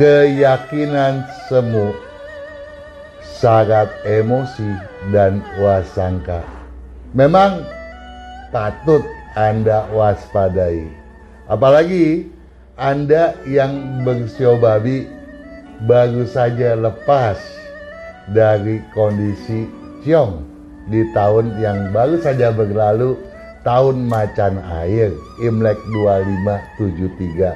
keyakinan semu, syarat emosi, dan wasangka. Memang patut Anda waspadai. Apalagi Anda yang babi baru saja lepas dari kondisi ciong di tahun yang baru saja berlalu tahun macan air Imlek 2573.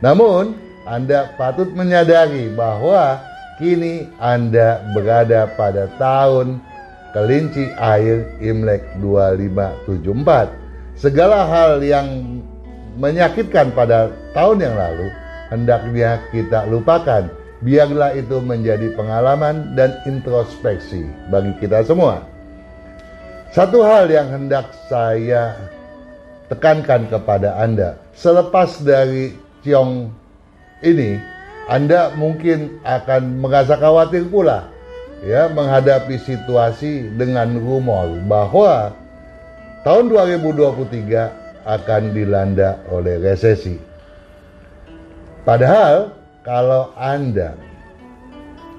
Namun anda patut menyadari bahwa kini Anda berada pada tahun kelinci air Imlek 2574. Segala hal yang menyakitkan pada tahun yang lalu hendaknya kita lupakan. Biarlah itu menjadi pengalaman dan introspeksi bagi kita semua. Satu hal yang hendak saya tekankan kepada Anda, selepas dari Ciong ini Anda mungkin akan merasa khawatir pula ya menghadapi situasi dengan rumor bahwa tahun 2023 akan dilanda oleh resesi. Padahal kalau Anda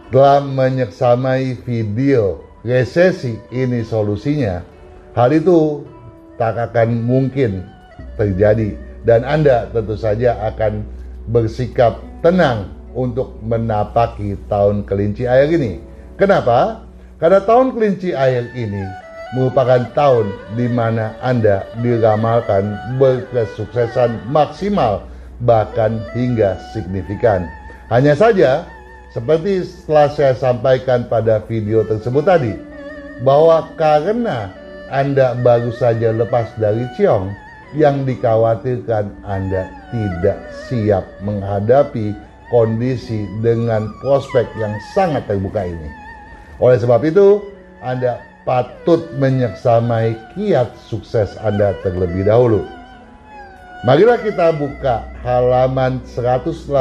telah menyeksamai video resesi ini solusinya, hal itu tak akan mungkin terjadi dan Anda tentu saja akan bersikap tenang untuk menapaki tahun kelinci air ini. Kenapa? Karena tahun kelinci air ini merupakan tahun di mana Anda diramalkan berkesuksesan maksimal bahkan hingga signifikan. Hanya saja seperti setelah saya sampaikan pada video tersebut tadi bahwa karena Anda baru saja lepas dari Ciong yang dikhawatirkan Anda tidak siap menghadapi kondisi dengan prospek yang sangat terbuka ini. Oleh sebab itu, Anda patut menyeksamai kiat sukses Anda terlebih dahulu. Marilah kita buka halaman 181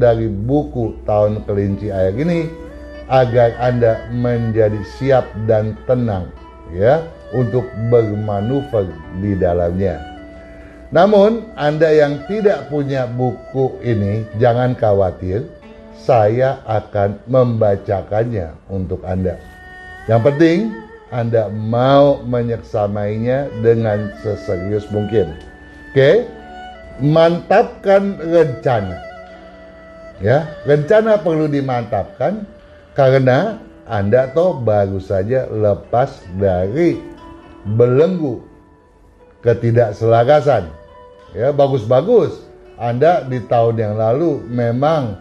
dari buku Tahun Kelinci Air ini agar Anda menjadi siap dan tenang ya untuk bermanuver di dalamnya. Namun, Anda yang tidak punya buku ini, jangan khawatir, saya akan membacakannya untuk Anda. Yang penting, Anda mau menyeksamainya dengan seserius mungkin. Oke, mantapkan rencana. Ya, rencana perlu dimantapkan karena Anda toh baru saja lepas dari belenggu ketidakselarasan. Ya, bagus-bagus. Anda di tahun yang lalu memang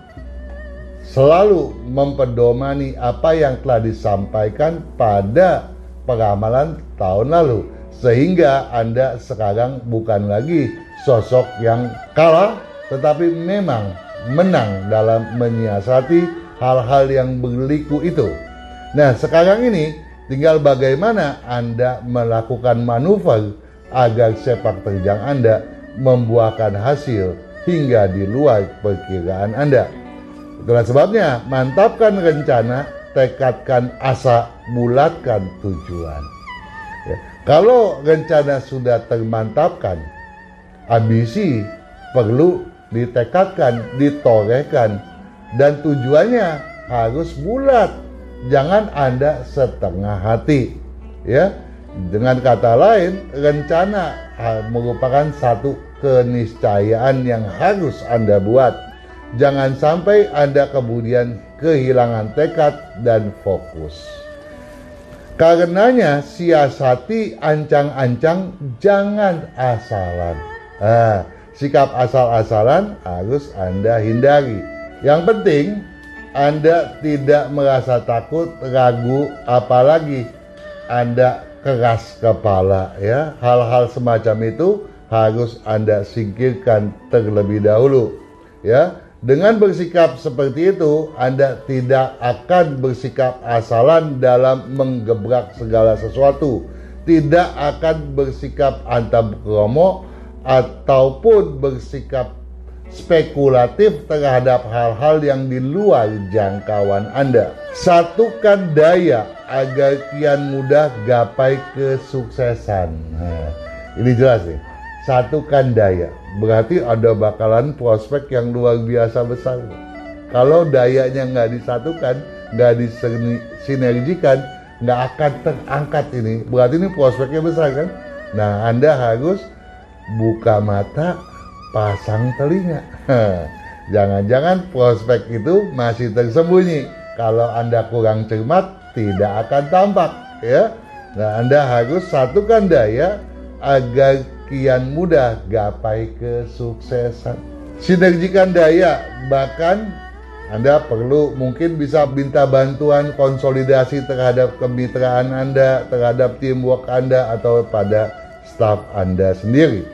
selalu mempedomani apa yang telah disampaikan pada peramalan tahun lalu sehingga Anda sekarang bukan lagi sosok yang kalah tetapi memang menang dalam menyiasati hal-hal yang berliku itu. Nah, sekarang ini Tinggal bagaimana Anda melakukan manuver agar sepak terjang Anda membuahkan hasil hingga di luar perkiraan Anda. Itulah sebabnya mantapkan rencana, tekadkan asa, bulatkan tujuan. Ya. Kalau rencana sudah termantapkan, ambisi perlu ditekadkan, ditorehkan, dan tujuannya harus bulat jangan Anda setengah hati. Ya. Dengan kata lain, rencana merupakan satu keniscayaan yang harus Anda buat. Jangan sampai Anda kemudian kehilangan tekad dan fokus. Karenanya siasati ancang-ancang jangan asalan. Nah, sikap asal-asalan harus Anda hindari. Yang penting anda tidak merasa takut, ragu, apalagi Anda keras kepala ya. Hal-hal semacam itu harus Anda singkirkan terlebih dahulu ya. Dengan bersikap seperti itu, Anda tidak akan bersikap asalan dalam menggebrak segala sesuatu. Tidak akan bersikap antam kromo ataupun bersikap spekulatif terhadap hal-hal yang di luar jangkauan Anda. Satukan daya agar kian mudah gapai kesuksesan. Nah, ini jelas nih. satukan daya. Berarti ada bakalan prospek yang luar biasa besar. Kalau dayanya nggak disatukan, nggak disinergikan, nggak akan terangkat ini. Berarti ini prospeknya besar kan? Nah, Anda harus buka mata, pasang telinga. Jangan-jangan prospek itu masih tersembunyi. Kalau Anda kurang cermat, tidak akan tampak, ya. Nah, Anda harus satukan daya agar kian mudah gapai kesuksesan. Sinergikan daya, bahkan Anda perlu mungkin bisa minta bantuan konsolidasi terhadap kemitraan Anda, terhadap teamwork Anda atau pada staf Anda sendiri.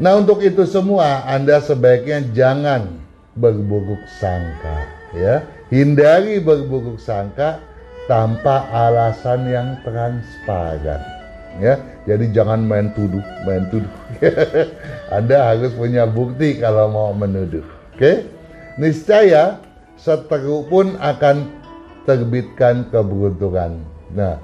Nah, untuk itu semua Anda sebaiknya jangan berburuk sangka, ya. Hindari berburuk sangka tanpa alasan yang transparan ya. Jadi jangan main tuduh main tuduh. Anda harus punya bukti kalau mau menuduh oke? Okay? niscaya seteru pun akan terbitkan keberuntungan. Nah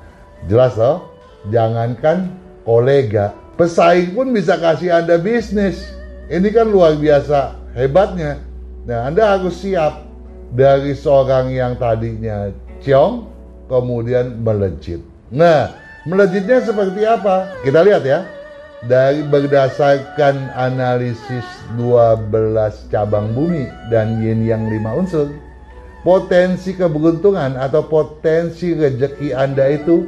jelas loh jangankan kolega pesaing pun bisa kasih anda bisnis ini kan luar biasa hebatnya nah anda harus siap dari seorang yang tadinya ciong kemudian melejit nah Melejitnya seperti apa? Kita lihat ya. Dari berdasarkan analisis 12 cabang bumi dan yin yang 5 unsur, potensi keberuntungan atau potensi rezeki Anda itu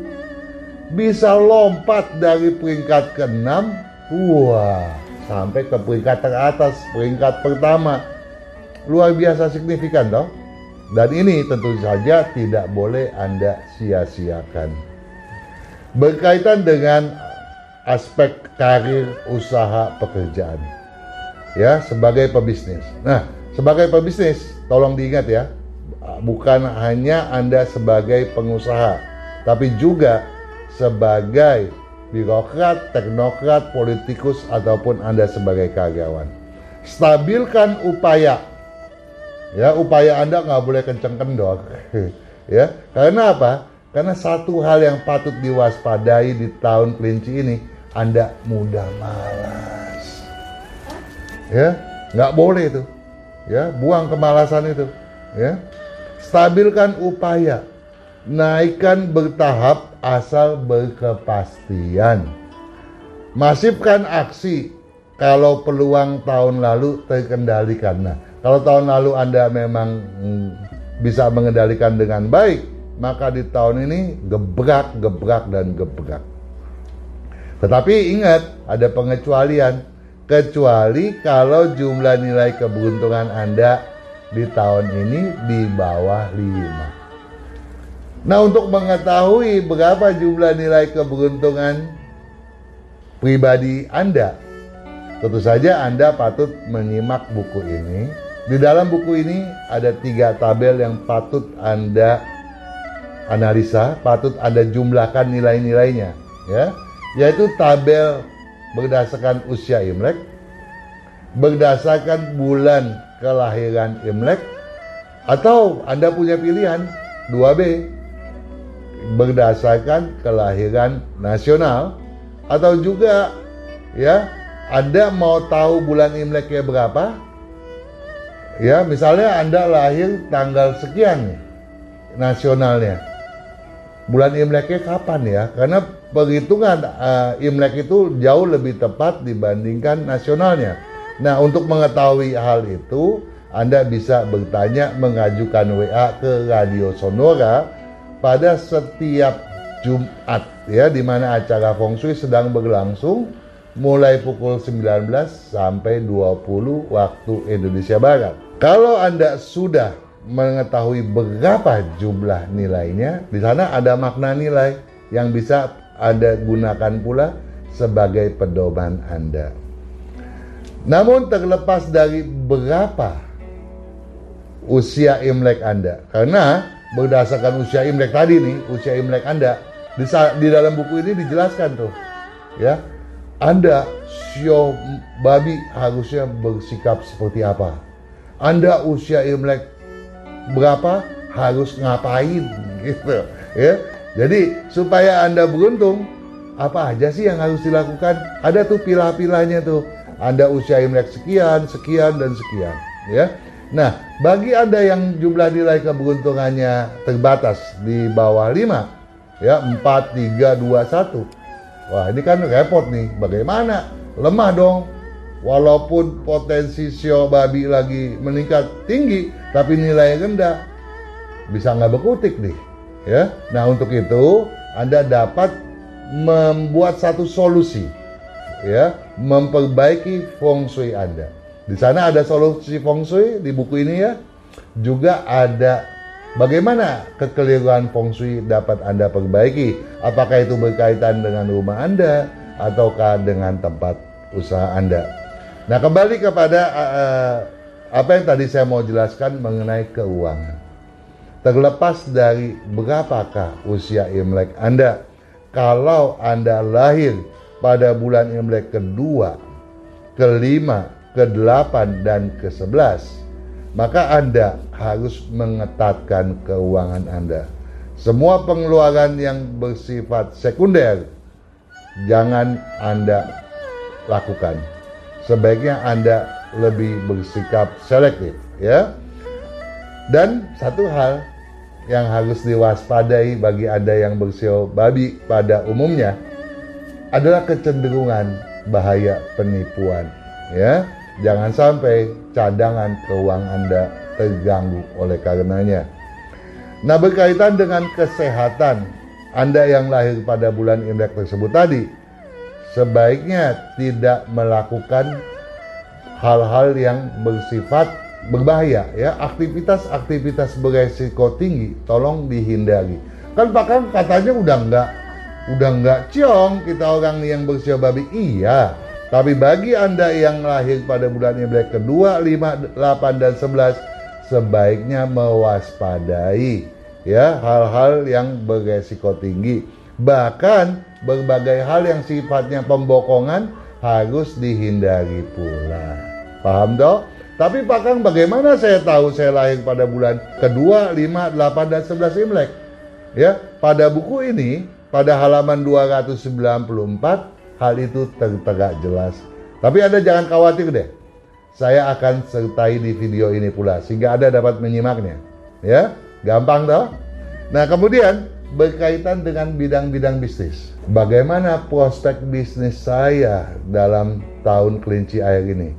bisa lompat dari peringkat ke-6 wah sampai ke peringkat teratas, peringkat pertama. Luar biasa signifikan toh. Dan ini tentu saja tidak boleh Anda sia-siakan berkaitan dengan aspek karir usaha pekerjaan ya sebagai pebisnis nah sebagai pebisnis tolong diingat ya bukan hanya Anda sebagai pengusaha tapi juga sebagai birokrat, teknokrat, politikus ataupun Anda sebagai karyawan stabilkan upaya ya upaya Anda nggak boleh kenceng kendor ya karena apa karena satu hal yang patut diwaspadai di tahun kelinci ini, Anda mudah malas. Ya, nggak boleh itu. Ya, buang kemalasan itu. Ya, stabilkan upaya, naikkan bertahap asal berkepastian. Masifkan aksi kalau peluang tahun lalu terkendalikan. Nah, kalau tahun lalu Anda memang mm, bisa mengendalikan dengan baik, maka di tahun ini gebrak, gebrak, dan gebrak. Tetapi ingat, ada pengecualian. Kecuali kalau jumlah nilai keberuntungan Anda di tahun ini di bawah 5. Nah untuk mengetahui berapa jumlah nilai keberuntungan pribadi Anda, tentu saja Anda patut menyimak buku ini. Di dalam buku ini ada tiga tabel yang patut Anda analisa patut Anda jumlahkan nilai-nilainya ya yaitu tabel berdasarkan usia Imlek berdasarkan bulan kelahiran Imlek atau Anda punya pilihan 2B berdasarkan kelahiran nasional atau juga ya Anda mau tahu bulan Imleknya berapa ya misalnya Anda lahir tanggal sekian nasionalnya bulan Imleknya kapan ya? Karena perhitungan uh, Imlek itu jauh lebih tepat dibandingkan nasionalnya. Nah, untuk mengetahui hal itu, Anda bisa bertanya mengajukan WA ke Radio Sonora pada setiap Jumat ya di mana acara Feng Shui sedang berlangsung mulai pukul 19 sampai 20 waktu Indonesia Barat. Kalau Anda sudah mengetahui berapa jumlah nilainya, di sana ada makna nilai yang bisa Anda gunakan pula sebagai pedoman Anda. Namun terlepas dari berapa usia Imlek Anda, karena berdasarkan usia Imlek tadi nih, usia Imlek Anda di, di dalam buku ini dijelaskan tuh, ya, Anda sio babi harusnya bersikap seperti apa. Anda usia Imlek berapa harus ngapain gitu ya jadi supaya anda beruntung apa aja sih yang harus dilakukan? Ada tuh pilah-pilahnya tuh. Anda usia Imlek sekian, sekian, dan sekian. Ya. Nah, bagi Anda yang jumlah nilai keberuntungannya terbatas di bawah 5, ya 4, 3, 2, 1. Wah, ini kan repot nih. Bagaimana? Lemah dong. Walaupun potensi sio babi lagi meningkat tinggi, tapi nilai rendah, bisa nggak berkutik nih. Ya, nah untuk itu Anda dapat membuat satu solusi ya memperbaiki feng shui Anda. Di sana ada solusi feng shui di buku ini ya. Juga ada bagaimana kekeliruan feng shui dapat Anda perbaiki. Apakah itu berkaitan dengan rumah Anda ataukah dengan tempat usaha Anda. Nah, kembali kepada uh, apa yang tadi saya mau jelaskan mengenai keuangan. Terlepas dari berapakah usia Imlek Anda, kalau Anda lahir pada bulan Imlek kedua, kelima, kedelapan, dan kesebelas, maka Anda harus mengetatkan keuangan Anda. Semua pengeluaran yang bersifat sekunder jangan Anda lakukan. Sebaiknya Anda lebih bersikap selektif ya. Dan satu hal yang harus diwaspadai bagi Anda yang bersio babi pada umumnya adalah kecenderungan bahaya penipuan ya. Jangan sampai cadangan keuangan Anda terganggu oleh karenanya. Nah, berkaitan dengan kesehatan Anda yang lahir pada bulan Imlek tersebut tadi, sebaiknya tidak melakukan hal-hal yang bersifat berbahaya ya. Aktivitas-aktivitas beresiko tinggi tolong dihindari. Kan bahkan katanya udah enggak udah enggak ciong kita orang yang berusia babi. Iya tapi bagi anda yang lahir pada bulan Imlek kedua, lima, delapan dan sebelas sebaiknya mewaspadai ya hal-hal yang beresiko tinggi. Bahkan berbagai hal yang sifatnya pembokongan harus dihindari pula. Paham dong tapi Pak Kang bagaimana saya tahu saya lahir pada bulan kedua, lima, delapan, dan sebelas Imlek? Ya, pada buku ini, pada halaman 294, hal itu tertera jelas. Tapi Anda jangan khawatir deh. Saya akan sertai di video ini pula, sehingga Anda dapat menyimaknya. Ya, gampang toh? Nah, kemudian berkaitan dengan bidang-bidang bisnis. Bagaimana prospek bisnis saya dalam tahun kelinci air ini?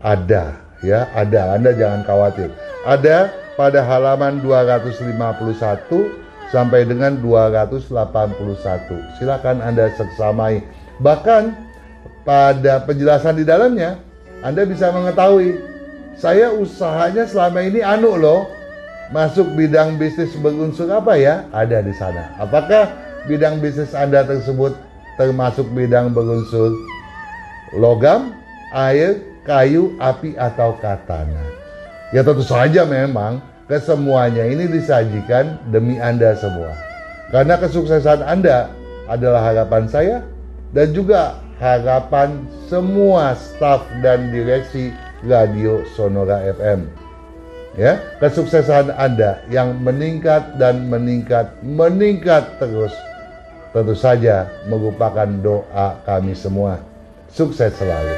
Ada ya ada Anda jangan khawatir ada pada halaman 251 sampai dengan 281 silakan Anda seksamai bahkan pada penjelasan di dalamnya Anda bisa mengetahui saya usahanya selama ini anu loh masuk bidang bisnis berunsur apa ya ada di sana apakah bidang bisnis Anda tersebut termasuk bidang berunsur logam air kayu, api, atau katana. Ya tentu saja memang kesemuanya ini disajikan demi Anda semua. Karena kesuksesan Anda adalah harapan saya dan juga harapan semua staf dan direksi Radio Sonora FM. Ya, kesuksesan Anda yang meningkat dan meningkat meningkat terus tentu saja merupakan doa kami semua. Sukses selalu.